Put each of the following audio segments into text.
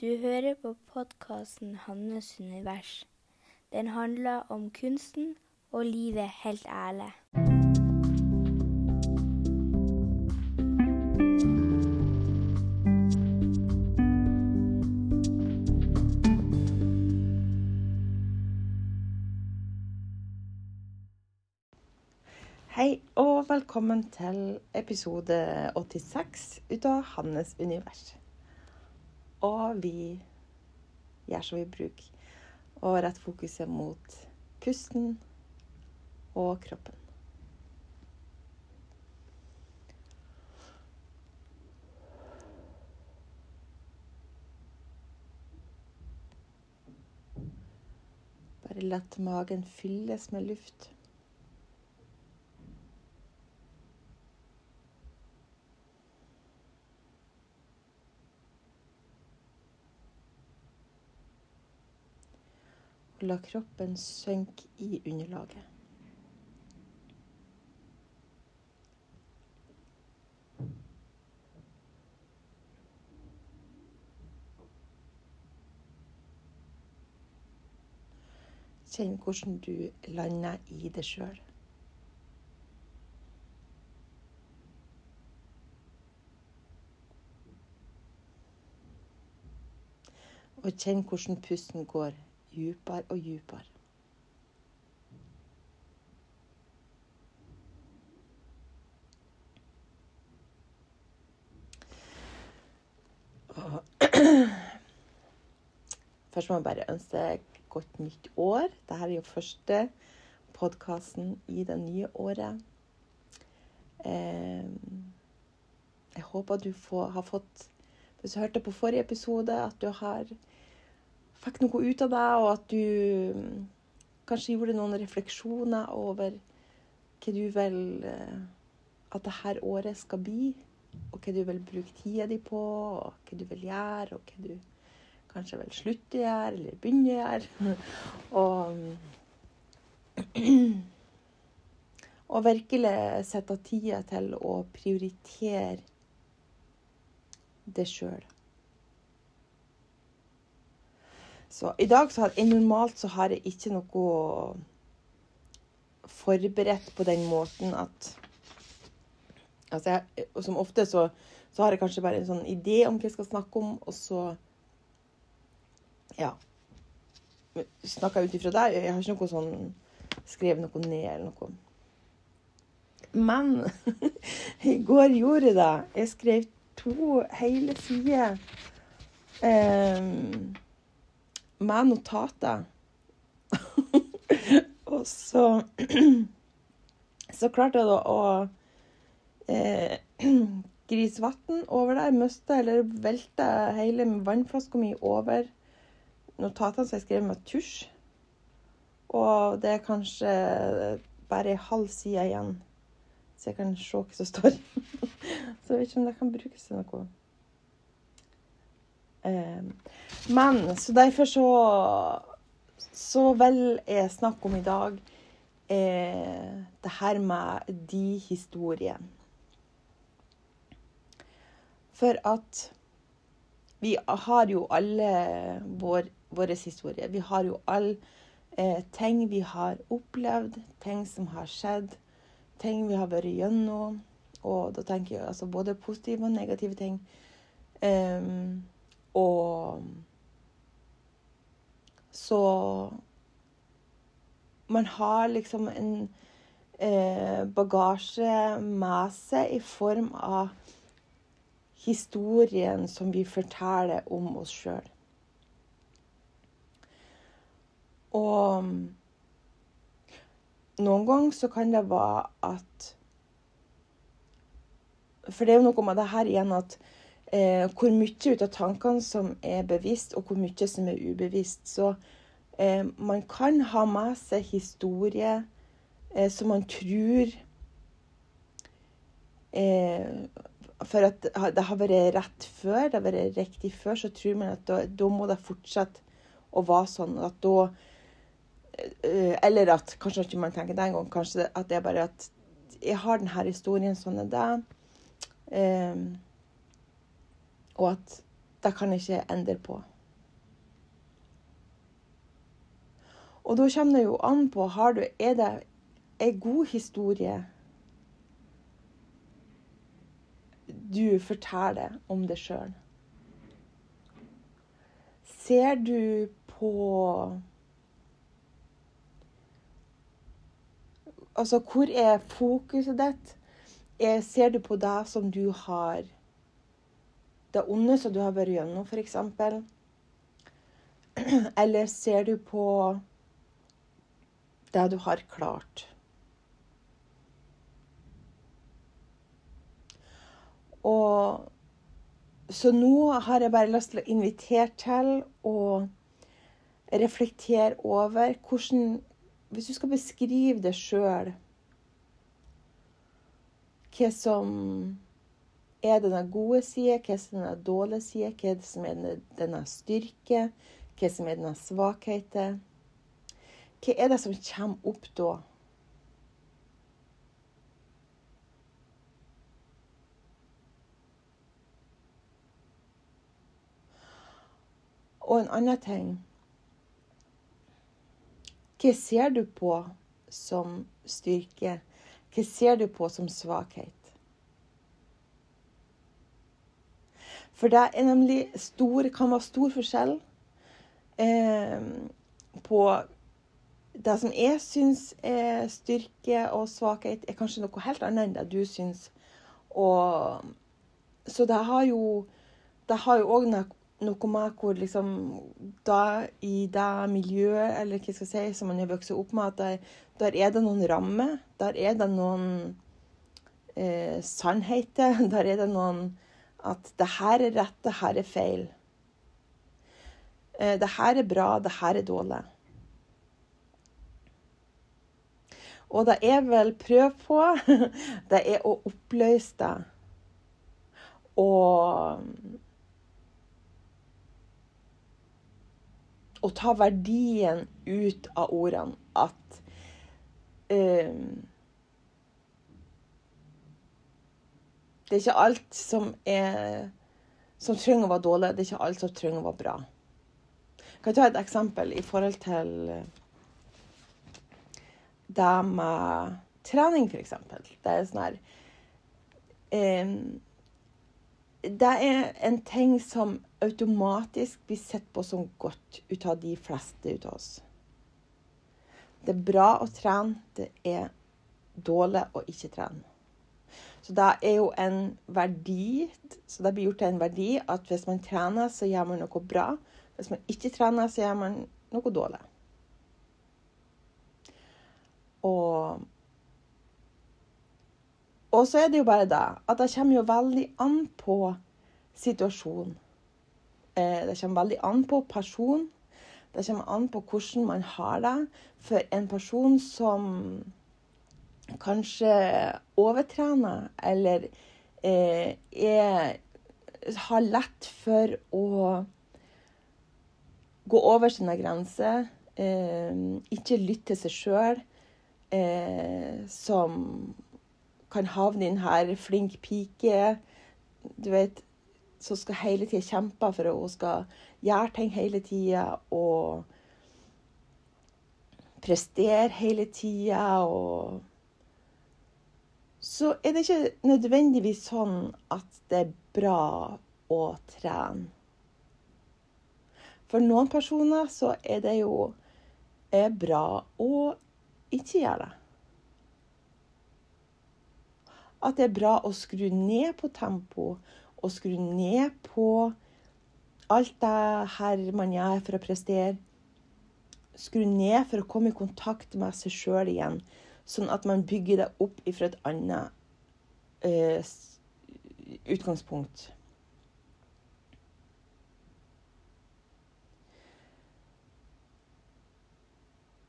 Du hører på podkasten 'Hannes univers'. Den handler om kunsten og livet helt ærlig. Hei og velkommen til episode 86 ut av Hannes univers. Og vi gjør som vi bruker, og retter fokuset mot pusten og kroppen. Bare lett magen fylles med luft. La kroppen synke i underlaget. Kjenn hvordan du lander i det sjøl. Og kjenn hvordan pusten går djupere og djupere. Først må jeg bare ønske godt nytt år. Dette er jo første podkasten i det nye året. Eh, jeg håper du får, har fått Hvis du hørte på forrige episode, at du har fikk noe ut av deg, og at du mm, kanskje gjorde noen refleksjoner over hva du vil eh, at dette året skal bli, og hva du vil bruke tida di på, og hva du vil gjøre, og hva du kanskje vil slutte å gjøre, eller begynne å gjøre. og, og virkelig sette tida til å prioritere det sjøl. Så i dag så har jeg normalt så har jeg ikke noe forberedt på den måten at Altså jeg, som ofte så, så har jeg kanskje bare en sånn idé om hva jeg skal snakke om, og så Ja. Snakker jeg ut ifra der. Jeg har ikke noe sånn skrevet noe ned eller noe. Men i går gjorde jeg det. Jeg skrev to hele sider. Um, med notater. og så Så klarte jeg da å eh, grise vann over der. Miste eller velte hele vannflaska mi over notatene som jeg skrev med tusj. Og det er kanskje bare ei halv side igjen, så jeg kan se hva som står. så jeg vet ikke om det kan brukes til noe. Men så derfor så Så vil jeg snakke om i dag eh, det her med de historiene. For at vi har jo alle vår, våre historier. Vi har jo alle eh, ting vi har opplevd, ting som har skjedd, ting vi har vært gjennom. Og da tenker jeg altså både positive og negative ting. Um, og så Man har liksom en eh, bagasje med seg i form av historien som vi forteller om oss sjøl. Og noen ganger så kan det være at For det er jo noe med det her igjen at eh, hvor mye ut av tankene som er bevisst, og hvor mye som er ubevisst. Så eh, man kan ha med seg historie eh, som man tror eh, For at det har vært rett før, det har vært riktig før, så tror man at da, da må det fortsette å være sånn. At da eh, Eller at kanskje ikke man tenker den gang, kanskje at det er bare at jeg har denne historien sånn er det. Um, og at det kan ikke endre på. Og da kommer det jo an på har du, er det en god historie du forteller om deg sjøl. Ser du på Altså, hvor er fokuset ditt? Ser du på det som du har Det onde som du har vært gjennom, f.eks.? Eller ser du på det du har klart? Og så nå har jeg bare lyst til å invitere til å reflektere over hvordan Hvis du skal beskrive det sjøl Hva som er denne gode side, hva som er denne dårlige side, hva som er denne styrke, hva som er denne svakheten. Hva er det som kommer opp da? Og en annen ting Hva ser du på som styrke? Hva ser du på som svakhet? For det er nemlig stor, kan være stor forskjell eh, på det som jeg syns er styrke og svakhet, er kanskje noe helt annet enn det du syns. Så det har jo det har jo òg noe med hvor liksom da I det miljøet, eller hva skal jeg si, som man har vokst opp med, at der, der, er det noen rammer. Der er det noen eh, sannheter. Der er det noen At det her er rett, det her er feil. Eh, det her er bra, det her er dårlig. Og det er vel prøv på, det er å oppløse det. Og å ta verdien ut av ordene at um, Det er ikke alt som er som trenger å være dårlig. Det er ikke alt som trenger å være bra. Jeg kan ta et eksempel i forhold til det med trening, f.eks. Det er sånn her um, Det er en ting som automatisk blir sett på som godt ut av de fleste ut av oss. Det er bra å trene, det er dårlig å ikke trene. Så det er jo en verdi så det blir gjort til en verdi at hvis man trener, så gjør man noe bra. Hvis man ikke trener, så gjør man noe dårlig. Og, og så er det jo bare det at det kommer jo veldig an på situasjonen. Eh, det kommer veldig an på person. Det kommer an på hvordan man har det. For en person som kanskje overtrener eller eh, er, har lett for å gå over sine grenser, eh, ikke lytte til seg sjøl, eh, som kan havne inn her flink pike. Du vet, som skal hele tida kjempe for hun skal gjøre ting hele tida og prestere hele tida og Så er det ikke nødvendigvis sånn at det er bra å trene. For noen personer så er det jo er bra å ikke gjøre det. At det er bra å skru ned på tempo og skru ned på alt det her man gjør for å prestere. Skru ned for å komme i kontakt med seg sjøl igjen, sånn at man bygger det opp fra et annet uh, utgangspunkt.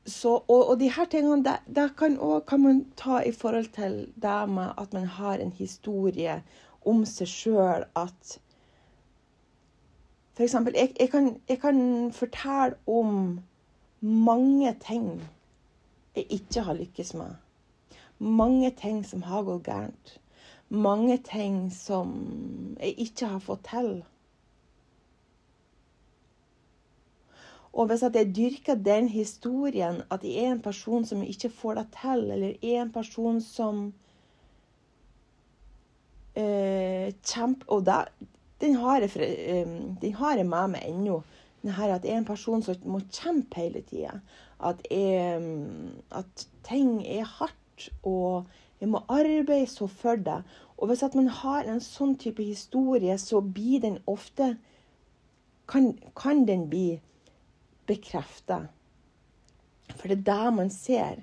Så, og, og, de her tingene det, det kan, også, kan man ta i forhold til det med at man har en historie om seg sjøl at For eksempel, jeg, jeg, jeg kan fortelle om mange ting jeg ikke har lykkes med. Mange ting som har gått gærent. Mange ting som jeg ikke har fått til. Og hvis at jeg dyrker den historien, at jeg er en person som ikke får det til, eller er en person som eh, øh, kjemper Og da, den har jeg, øh, den har jeg med meg ennå. At jeg er en person som må kjempe hele tida. At, at ting er hardt, og jeg må arbeide så for det. Og hvis at man har en sånn type historie, så blir den ofte Kan, kan den bli bekrefta. For det er det man ser.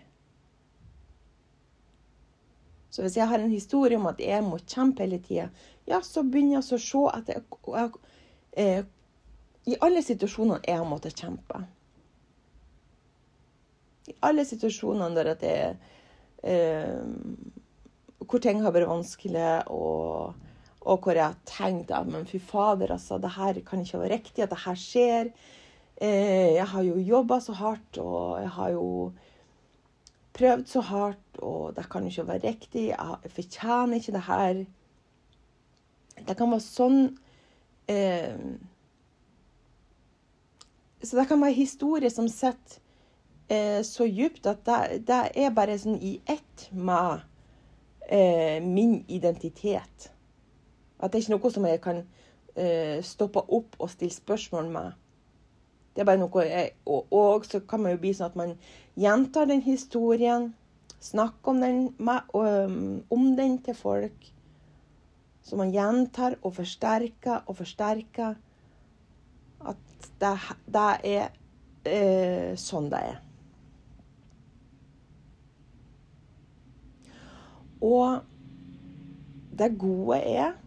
Så hvis jeg har en historie om at jeg må kjempe hele tida, ja, så begynner jeg å se at jeg, jeg, eh, I alle situasjoner jeg har måttet kjempe. I alle situasjoner der at jeg eh, Hvor ting har vært vanskelig, og, og hvor jeg har tenkt at men fy fader, altså, det her kan ikke være riktig at det her skjer. Eh, jeg har jo jobba så hardt, og jeg har jo prøvd så hardt, og det kan ikke være riktig. Jeg fortjener ikke det her. Det kan være sånn eh, Så det kan være historier som sitter eh, så djupt at det, det, er bare sånn i ett med eh, min identitet. At det er ikke noe som jeg kan eh, stoppe opp og stille spørsmål med. Det er bare noe jeg, og, og, så kan man jo bli sånn at man gjentar den historien. Snakker om den, om den til folk. Så man gjentar og forsterker og forsterker det, det er eh, sånn det er. Og det gode er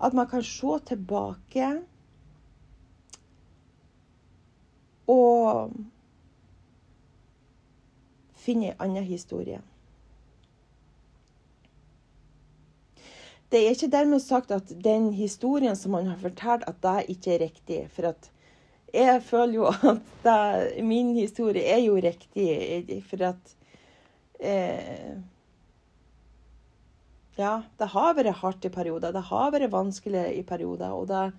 at man kan se tilbake og finne en annen historie. Det er ikke dermed sagt at den historien som han har fortalt, at det ikke er riktig. For jeg føler jo at det, min historie er jo riktig. For at eh, Ja, det har vært hardt i perioder. Det har vært vanskelig i perioder. Og det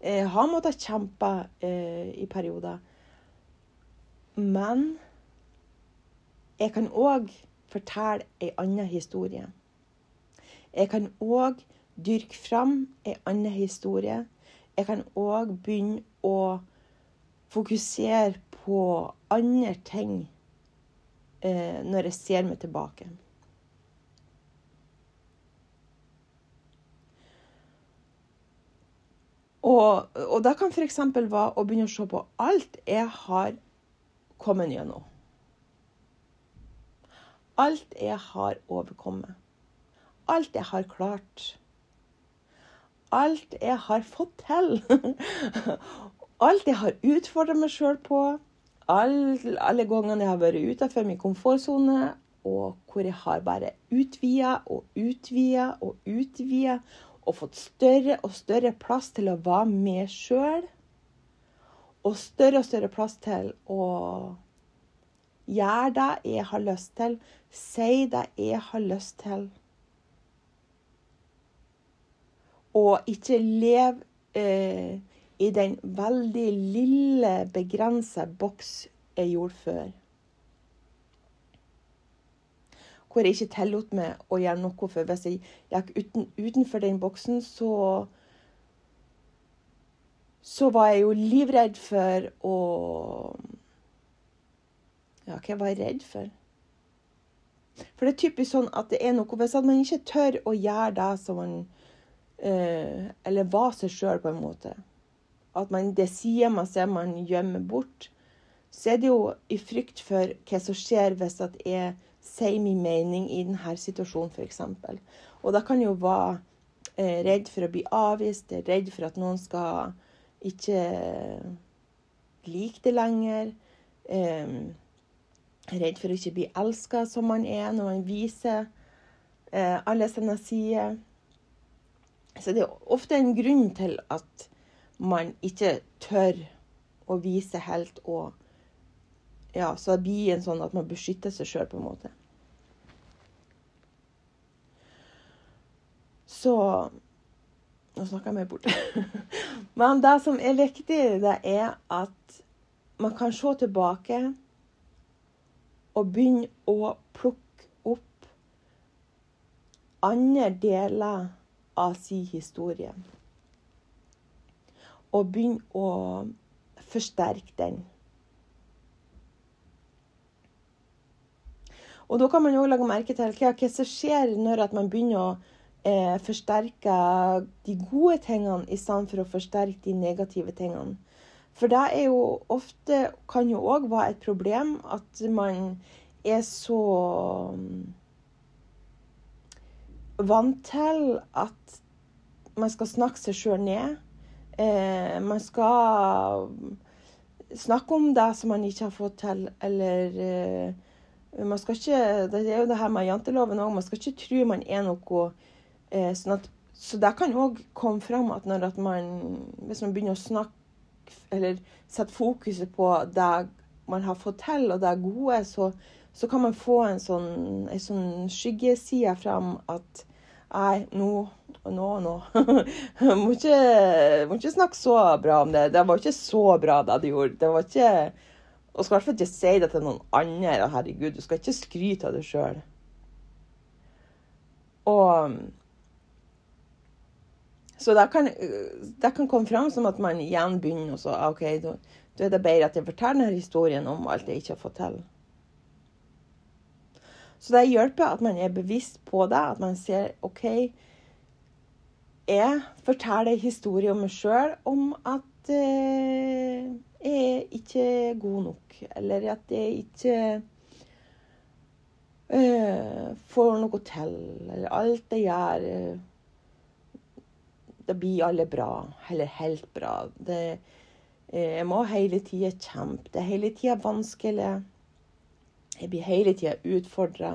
eh, har måttet kjempe eh, i perioder. Men jeg kan òg fortelle ei anna historie. Jeg kan òg dyrke fram ei anna historie. Jeg kan òg begynne å fokusere på andre ting eh, når jeg ser meg tilbake. Og, og det kan f.eks. være å begynne å se på alt jeg har kommet gjennom. Alt jeg har overkommet. Alt jeg har klart. Alt jeg har fått til. Alt jeg har utfordra meg sjøl på. Alle, alle gangene jeg har vært utenfor min komfortsone, og hvor jeg har bare utvida og utvida og utvida og fått større og større plass til å være med sjøl og større og større plass til å gjøre det jeg har lyst til, si det jeg har lyst til. Og ikke leve eh, i den veldig lille, begrensa boks jeg gjorde før. Hvor jeg ikke tillot meg å gjøre noe. For hvis jeg gikk uten, utenfor den boksen, så så var jeg jo livredd for å Ja, hva var jeg redd for? For det er typisk sånn at det er noe Hvis man ikke tør å gjøre det som man eh, Eller var seg sjøl, på en måte. At man, det sier man seg man gjemmer bort. Så er det jo i frykt for hva som skjer hvis at jeg sier min mening i denne situasjonen, f.eks. Og da kan jeg jo være eh, redd for å bli avvist, redd for at noen skal ikke like det lenger. Eh, redd for å ikke bli elska som man er når man viser eh, alle sine sider. Så det er ofte en grunn til at man ikke tør å vise helt og Ja, så det blir en sånn at man beskytter seg sjøl, på en måte. Så Nå snakker jeg meg bort. Men det som er viktig, det er at man kan se tilbake og begynne å plukke opp andre deler av sin historie. Og begynne å forsterke den. Og da kan man òg legge merke til hva, hva som skjer når man begynner å eh, forsterke de gode tingene i stedet for å forsterke de negative tingene. For det er jo ofte kan jo òg være et problem at man er så vant til at man skal snakke seg sjøl ned. Eh, man skal snakke om det som man ikke har fått til, eller eh, man skal ikke, Det er jo det her med janteloven òg. Man skal ikke tro man er noe eh, sånn at, Så det kan òg komme fram at når at man Hvis man begynner å snakke eller sette fokuset på det man har fått til, og det gode, så, så kan man få en sånn, en sånn skyggeside fram at Nei, nå nå, nå. må, ikke, må ikke snakke så bra om det. Det var ikke så bra det du gjorde. Det var ikke og skal i hvert fall ikke si det til noen andre. Herregud, du skal ikke skryte av deg sjøl. Og Så det kan, det kan, komme fram som at man igjen begynner å så OK, da er det bedre at jeg forteller denne historien om alt jeg ikke har fått til. Så det hjelper at man er bevisst på det, at man ser OK Jeg forteller en historie om meg sjøl om at eh, er ikke god nok, eller at jeg ikke uh, får noe til, eller alt jeg gjør Da blir alle bra, eller helt bra. Det, uh, jeg må hele tida kjempe. Det er hele tida vanskelig. Jeg blir hele tida utfordra.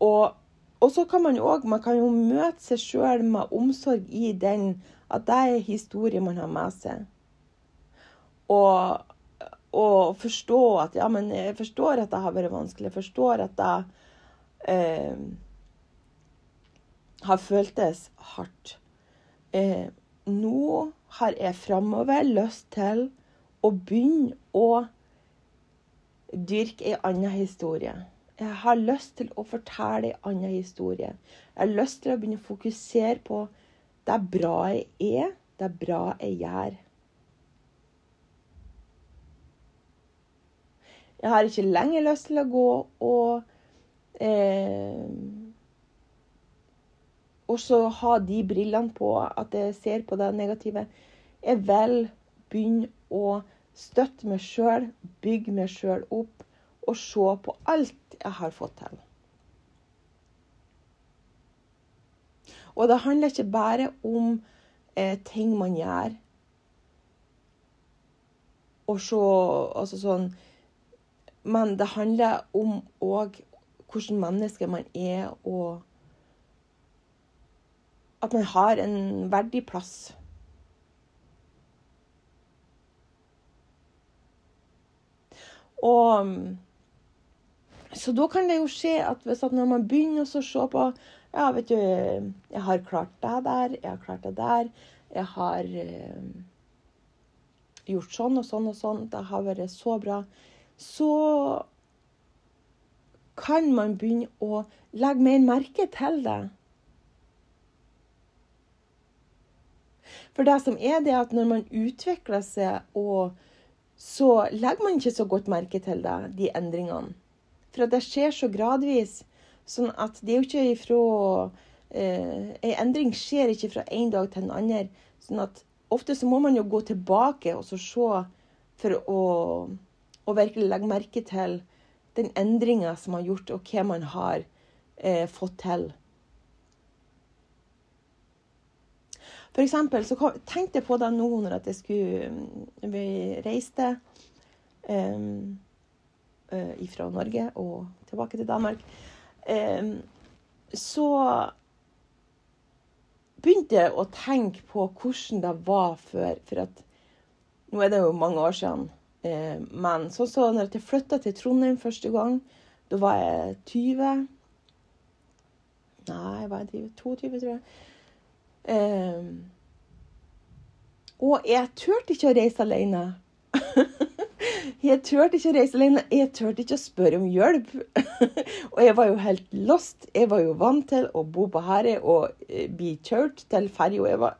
og og så kan man jo òg Man kan jo møte seg sjøl med omsorg i den at det er historie man har med seg. Og, og forstå at Ja, men jeg forstår at det har vært vanskelig. Jeg forstår at det eh, har føltes hardt. Eh, nå har jeg framover lyst til å begynne å dyrke ei anna historie. Jeg har lyst til å fortelle ei anna historie. Jeg har lyst til å begynne å fokusere på det bra jeg er, det bra jeg gjør. Jeg har ikke lenger lyst til å gå og eh, Og så ha de brillene på at jeg ser på det negative. Jeg vil begynne å støtte meg sjøl, bygge meg sjøl opp og se på alt jeg har fått til. Og det handler ikke bare om eh, ting man gjør. Og så Altså sånn Men det handler om òg hvordan menneske man er, og at man har en verdig plass. Og så da kan det jo skje at hvis at når man begynner å se på Ja, vet du, jeg har klart det der, jeg har klart det der, jeg har eh, gjort sånn og sånn og sånn, det har vært så bra, så kan man begynne å legge mer merke til det. For det som er det at når man utvikler seg, og så legger man ikke så godt merke til det, de endringene. For det skjer så gradvis. Sånn at det er jo ikke ifra eh, En endring skjer ikke fra en dag til en annen. Sånn at ofte så må man jo gå tilbake og så se for å, å virkelig legge merke til den endringa som har gjort, og hva man har eh, fått til. For eksempel så tenkte jeg på det nå når jeg skulle Vi reiste. Um, uh, fra Norge og tilbake til Danmark, um, så begynte jeg å tenke på hvordan det var før. For at nå er det jo mange år siden. Uh, men sånn så når jeg flytta til Trondheim første gang, da var jeg 20. Nei, hva er 22, tror jeg. Eh, og jeg turte ikke å reise alene. jeg turte ikke å reise alene. Jeg turte ikke å spørre om hjelp. og jeg var jo helt lost. Jeg var jo vant til å bo på Herøy og eh, bli kjørt til ferja. Jeg,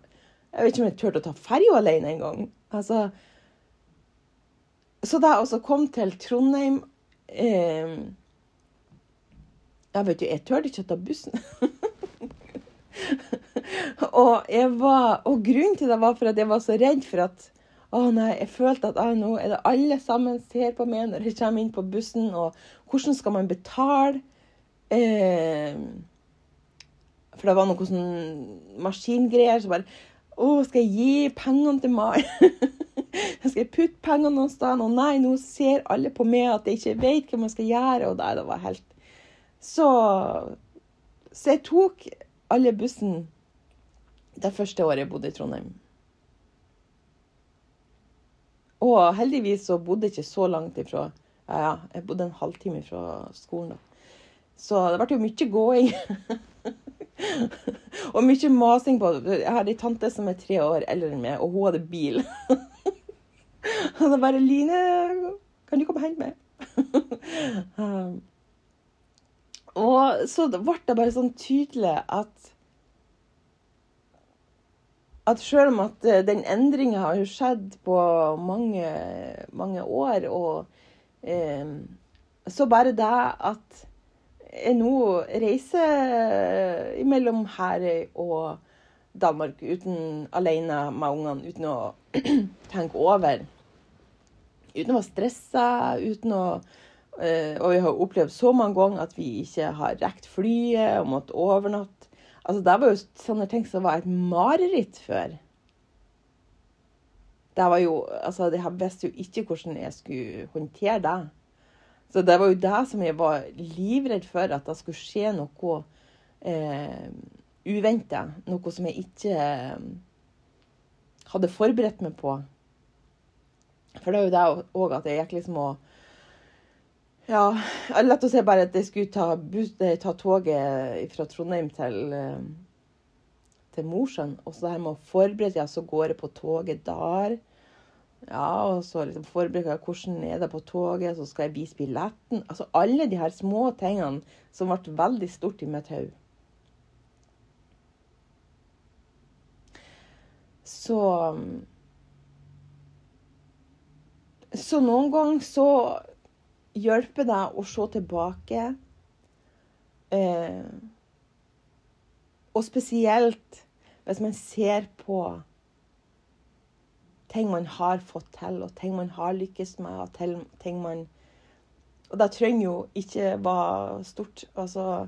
jeg vet ikke om jeg turte å ta ferja alene engang. Altså, så da jeg også kom til Trondheim eh, Jeg vet jo, jeg turte ikke å ta bussen. og, var, og, grunnen til det var for at jeg var så redd for at å nei, jeg følte at ah, nå er det alle sammen ser på meg når jeg kommer inn på bussen, og hvordan skal man betale? Eh, for det var noen sånn maskingreier som bare Å, skal jeg gi pengene til Mai? skal jeg putte pengene noen sted? Og nei, nå ser alle på meg at jeg ikke vet hva man skal gjøre. Og nei, det var helt Så, så jeg tok alle bussen det første året jeg bodde i Trondheim. Og heldigvis så bodde jeg ikke så langt ifra Ja, ja, jeg bodde en halvtime fra skolen, da. Så det ble jo mye gåing. og mye masing på Jeg har ei tante som er tre år eldre enn meg, og hun hadde bil. og så bare 'Line, kan du komme og hente meg?' um, og så ble det bare sånn tydelig at at selv om at eh, den endringa har skjedd på mange, mange år, og eh, så bare det at jeg nå reiser mellom Herøy og Danmark uten, alene med ungene, uten å tenke over. Uten å være stressa, uten å eh, Og vi har opplevd så mange ganger at vi ikke har rekt flyet og måttet overnatte Altså, det var jo sånne ting som var et mareritt før. Det var jo Altså, jeg visste jo ikke hvordan jeg skulle håndtere det. Så det var jo det som jeg var livredd for, at det skulle skje noe eh, uventa. Noe som jeg ikke eh, hadde forberedt meg på. For det er jo det òg at jeg gikk liksom og ja, lett å si bare at jeg skulle ta, ta toget fra Trondheim til, eh, til Mosjøen. Og så det her med å forberede ja, så går jeg på toget der. Ja, og så liksom jeg hvordan er det på toget, så skal jeg vise billetten. Altså alle de her små tingene som ble veldig stort i mitt hode. Så Så noen ganger så hjelper deg å se tilbake. Eh, og spesielt hvis man ser på ting man har fått til, og ting man har lykkes med, og ting man Og det trenger jo ikke være stort. Altså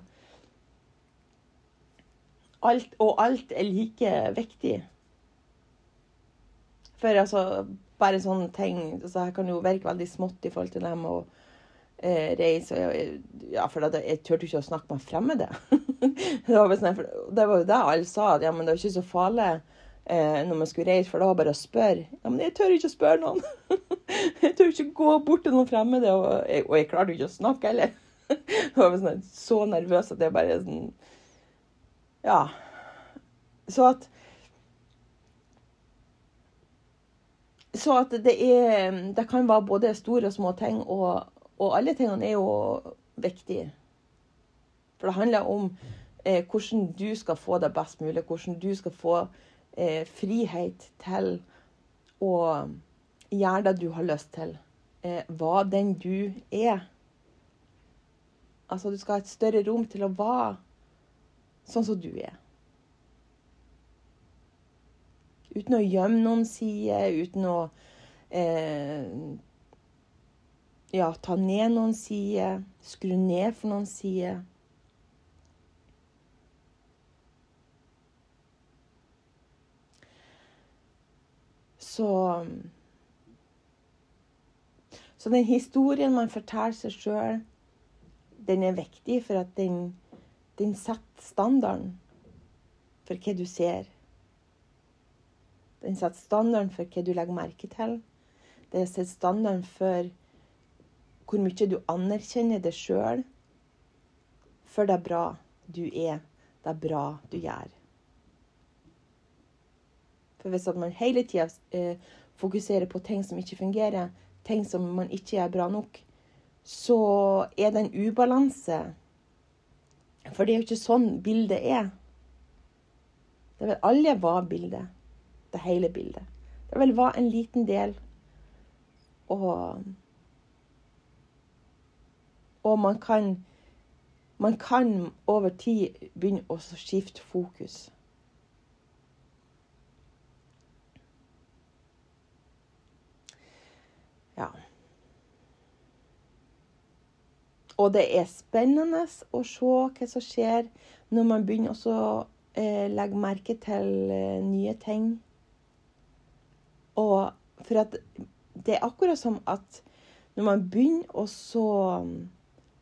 alt, Og alt er like viktig. For altså Bare sånne ting altså, Her kan jo virke veldig smått i forhold til dem. og eh, reise. Ja, for jeg, jeg turte ikke å snakke med fremmede. det, var sånn, det var jo det alle sa, at ja, men det var ikke så farlig eh, når man skulle reise, for det var bare å spørre. Ja, men jeg tør ikke å spørre noen. jeg tør ikke gå bort til noen fremmede, og jeg, og jeg klarte jo ikke å snakke heller. jeg var sånn, så nervøs at jeg bare sånn Ja. Så at Så at det er Det kan være både store og små ting. Og, og alle tingene er jo viktige. For det handler om eh, hvordan du skal få det best mulig. Hvordan du skal få eh, frihet til å gjøre det du har lyst til. Eh, hva den du er. Altså, du skal ha et større rom til å være sånn som du er. Uten å gjemme noen sider, uten å eh, ja, ta ned noen sider, skru ned for noen sider. Så Så den historien man forteller seg sjøl, den er viktig for at den, den setter standarden for hva du ser. Den setter standarden for hva du legger merke til. Det setter standarden for hvor mye du anerkjenner deg sjøl for det bra du er, det er bra du gjør. For hvis man hele tida eh, fokuserer på ting som ikke fungerer, ting som man ikke gjør bra nok, så er det en ubalanse. For det er jo ikke sånn bildet er. Det vil alle være bildet. Det hele bildet. Det vil være en liten del. Og, og man kan man kan over tid begynne å skifte fokus. Ja. Og det er spennende å se hva som skjer når man begynner å eh, legge merke til eh, nye ting. Og for at det er akkurat som at når man begynner å så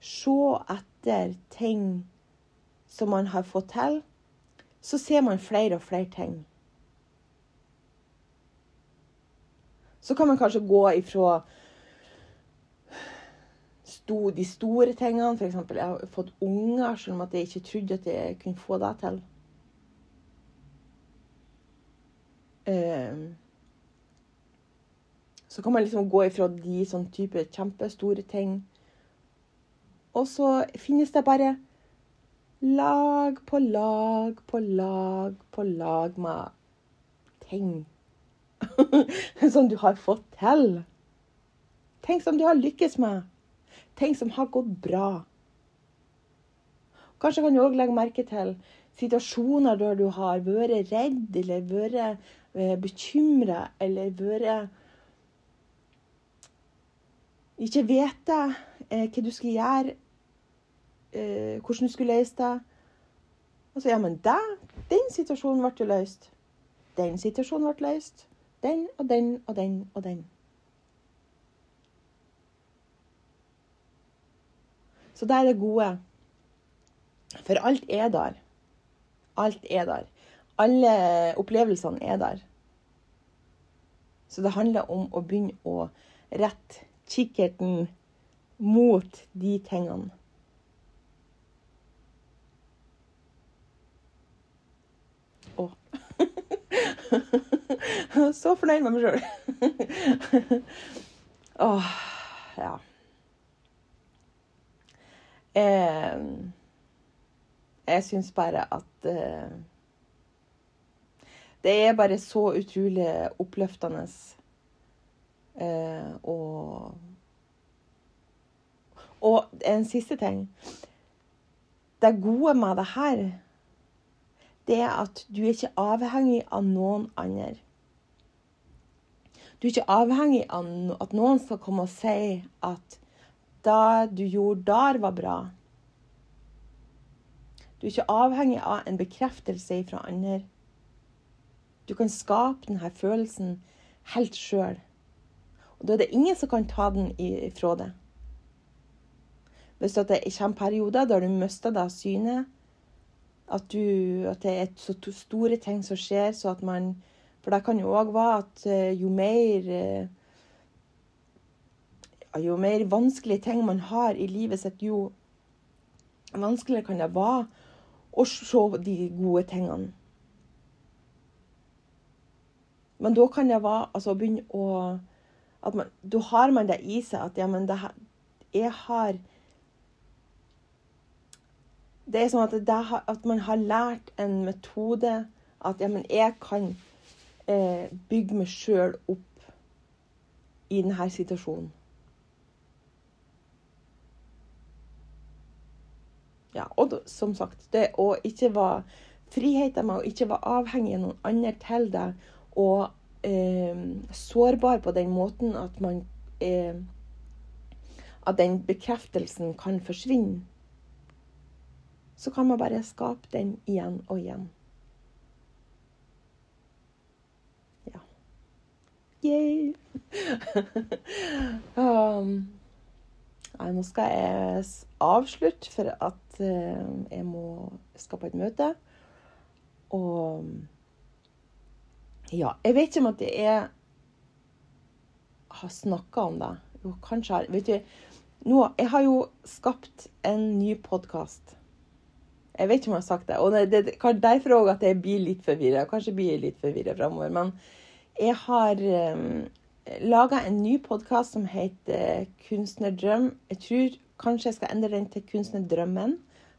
se etter ting som man har fått til, så ser man flere og flere ting. Så kan man kanskje gå ifra de store tingene, f.eks. jeg har fått unger, selv om jeg ikke trodde at jeg kunne få det til. Um, så kan man liksom gå ifra de sånn type kjempestore ting. Og så finnes det bare lag på lag på lag på lag med ting som du har fått til. Ting som du har lykkes med. Ting som har gått bra. Kanskje kan du òg legge merke til situasjoner der du har vært redd eller vært eh, bekymra eller vært Ikke vet eh, hva du skal gjøre, eh, hvordan du skulle løse det. Og så ja, men det, den situasjonen ble løst. Den situasjonen ble løst. Den og den og den og den. Så det er det gode. For alt er der. Alt er der. Alle opplevelsene er der. Så det handler om å begynne å rette kikkerten mot de tingene. Å. Så fornøyd med meg sjøl. Åh, ja. Jeg, jeg syns bare at uh, Det er bare så utrolig oppløftende. uh, og Og en siste ting. Det gode med det her, det er at du er ikke avhengig av noen andre. Du er ikke avhengig av at noen skal komme og si at det du gjorde der, var bra. Du er ikke avhengig av en bekreftelse fra andre. Du kan skape denne følelsen helt sjøl. Og da er det ingen som kan ta den ifra deg. Hvis det kommer perioder der du mister det av syne, at, du, at, det er så store ting som skjer, så at man For det kan jo òg være at eh, jo mer eh, jo mer vanskelige ting man har i livet sitt, jo vanskeligere kan det være å se de gode tingene. Men da kan det være altså, begynne å at man, Da har man det i seg at ja, men det, jeg har Det er sånn at, det, at man har lært en metode at ja, men jeg kan eh, bygge meg sjøl opp i denne situasjonen. Ja, og som sagt, det å ikke være friheten med å ikke være avhengig av noen andre til deg, og eh, sårbar på den måten at man eh, At den bekreftelsen kan forsvinne. Så kan man bare skape den igjen og igjen. Ja. Yay! um, Nei, nå skal jeg avslutte, for at uh, jeg må skal på et møte. Og ja, jeg vet ikke om at jeg har snakka om det. Jo, kanskje har Vet du, nå, jeg har jo skapt en ny podkast. Jeg vet ikke om jeg har sagt det. Og det, det, derfor òg at jeg blir litt forvirra. Kanskje blir jeg litt forvirra framover. Men jeg har um, laga en ny podkast som heter Kunstnerdrøm. Jeg tror kanskje jeg skal endre den til Kunstnerdrømmen.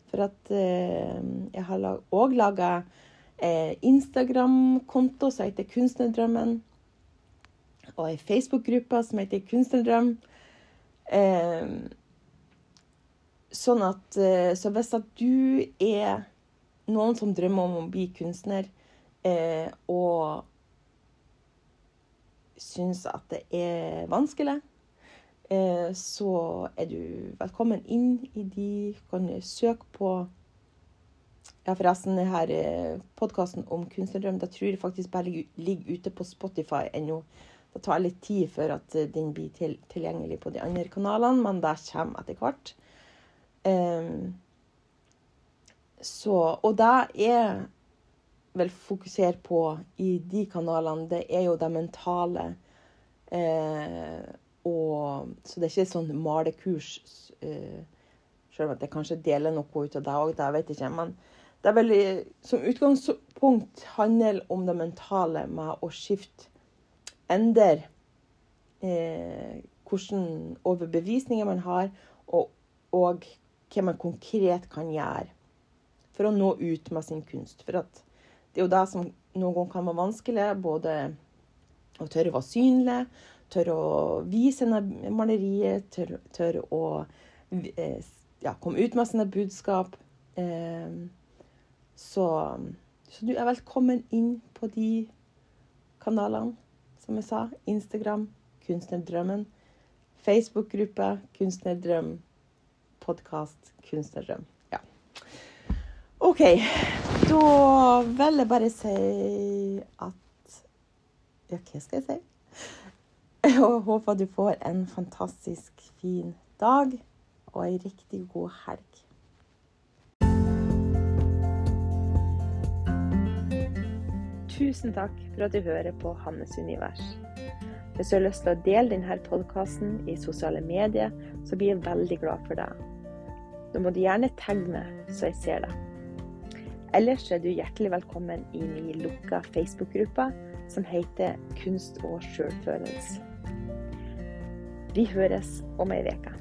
For at uh, jeg har òg laga eh, Instagram-konto som heter Kunstnerdrømmen. Og ei Facebook-gruppe som heter Kunstnerdrøm. Eh, sånn at eh, Så hvis at du er noen som drømmer om å bli kunstner, eh, og syns at det er vanskelig, eh, så er du velkommen inn i de. Kan søke på ja, forresten, denne eh, podkasten om kunstnerdrøm da tror jeg faktisk bare ligger ute på Spotify ennå. Det tar litt tid før at eh, den blir til, tilgjengelig på de andre kanalene, men det kommer etter hvert. Um, så, og det er vel fokusert på i de kanalene, det er jo det mentale. Eh, og, så det er ikke sånn malekurs. Eh, selv om jeg kanskje deler noe ut av det òg, det vet jeg ikke. Men det er vel som utgangspunkt handler om det mentale med å skifte endre eh, hvordan overbevisninger man har, og, og, hva man konkret kan gjøre for å nå ut med sin kunst. For det er jo det som noen ganger kan være vanskelig, både å tørre å være synlig, tørre å vise maleriet, tørre, tørre å eh, ja, komme ut med sine budskap. Eh, så, så du er velkommen inn på de kanalene, som jeg sa. Instagram, Kunstnerdrømmen. Facebook-gruppe, Kunstnerdrøm. Podkast, Kunstnerdrøm. Ja. OK. Da vil jeg bare si at Ja, hva skal jeg si? Jeg håper du får en fantastisk fin dag og ei riktig god helg. Tusen takk for at du hører på Hannes univers. Hvis du har lyst til å dele denne podkasten i sosiale medier, så blir jeg veldig glad for det. Da må du gjerne meg, så jeg ser det. Ellers er du hjertelig velkommen i min lukka Facebook-gruppe som heter Kunst og sjølfølelse. Vi høres om ei uke.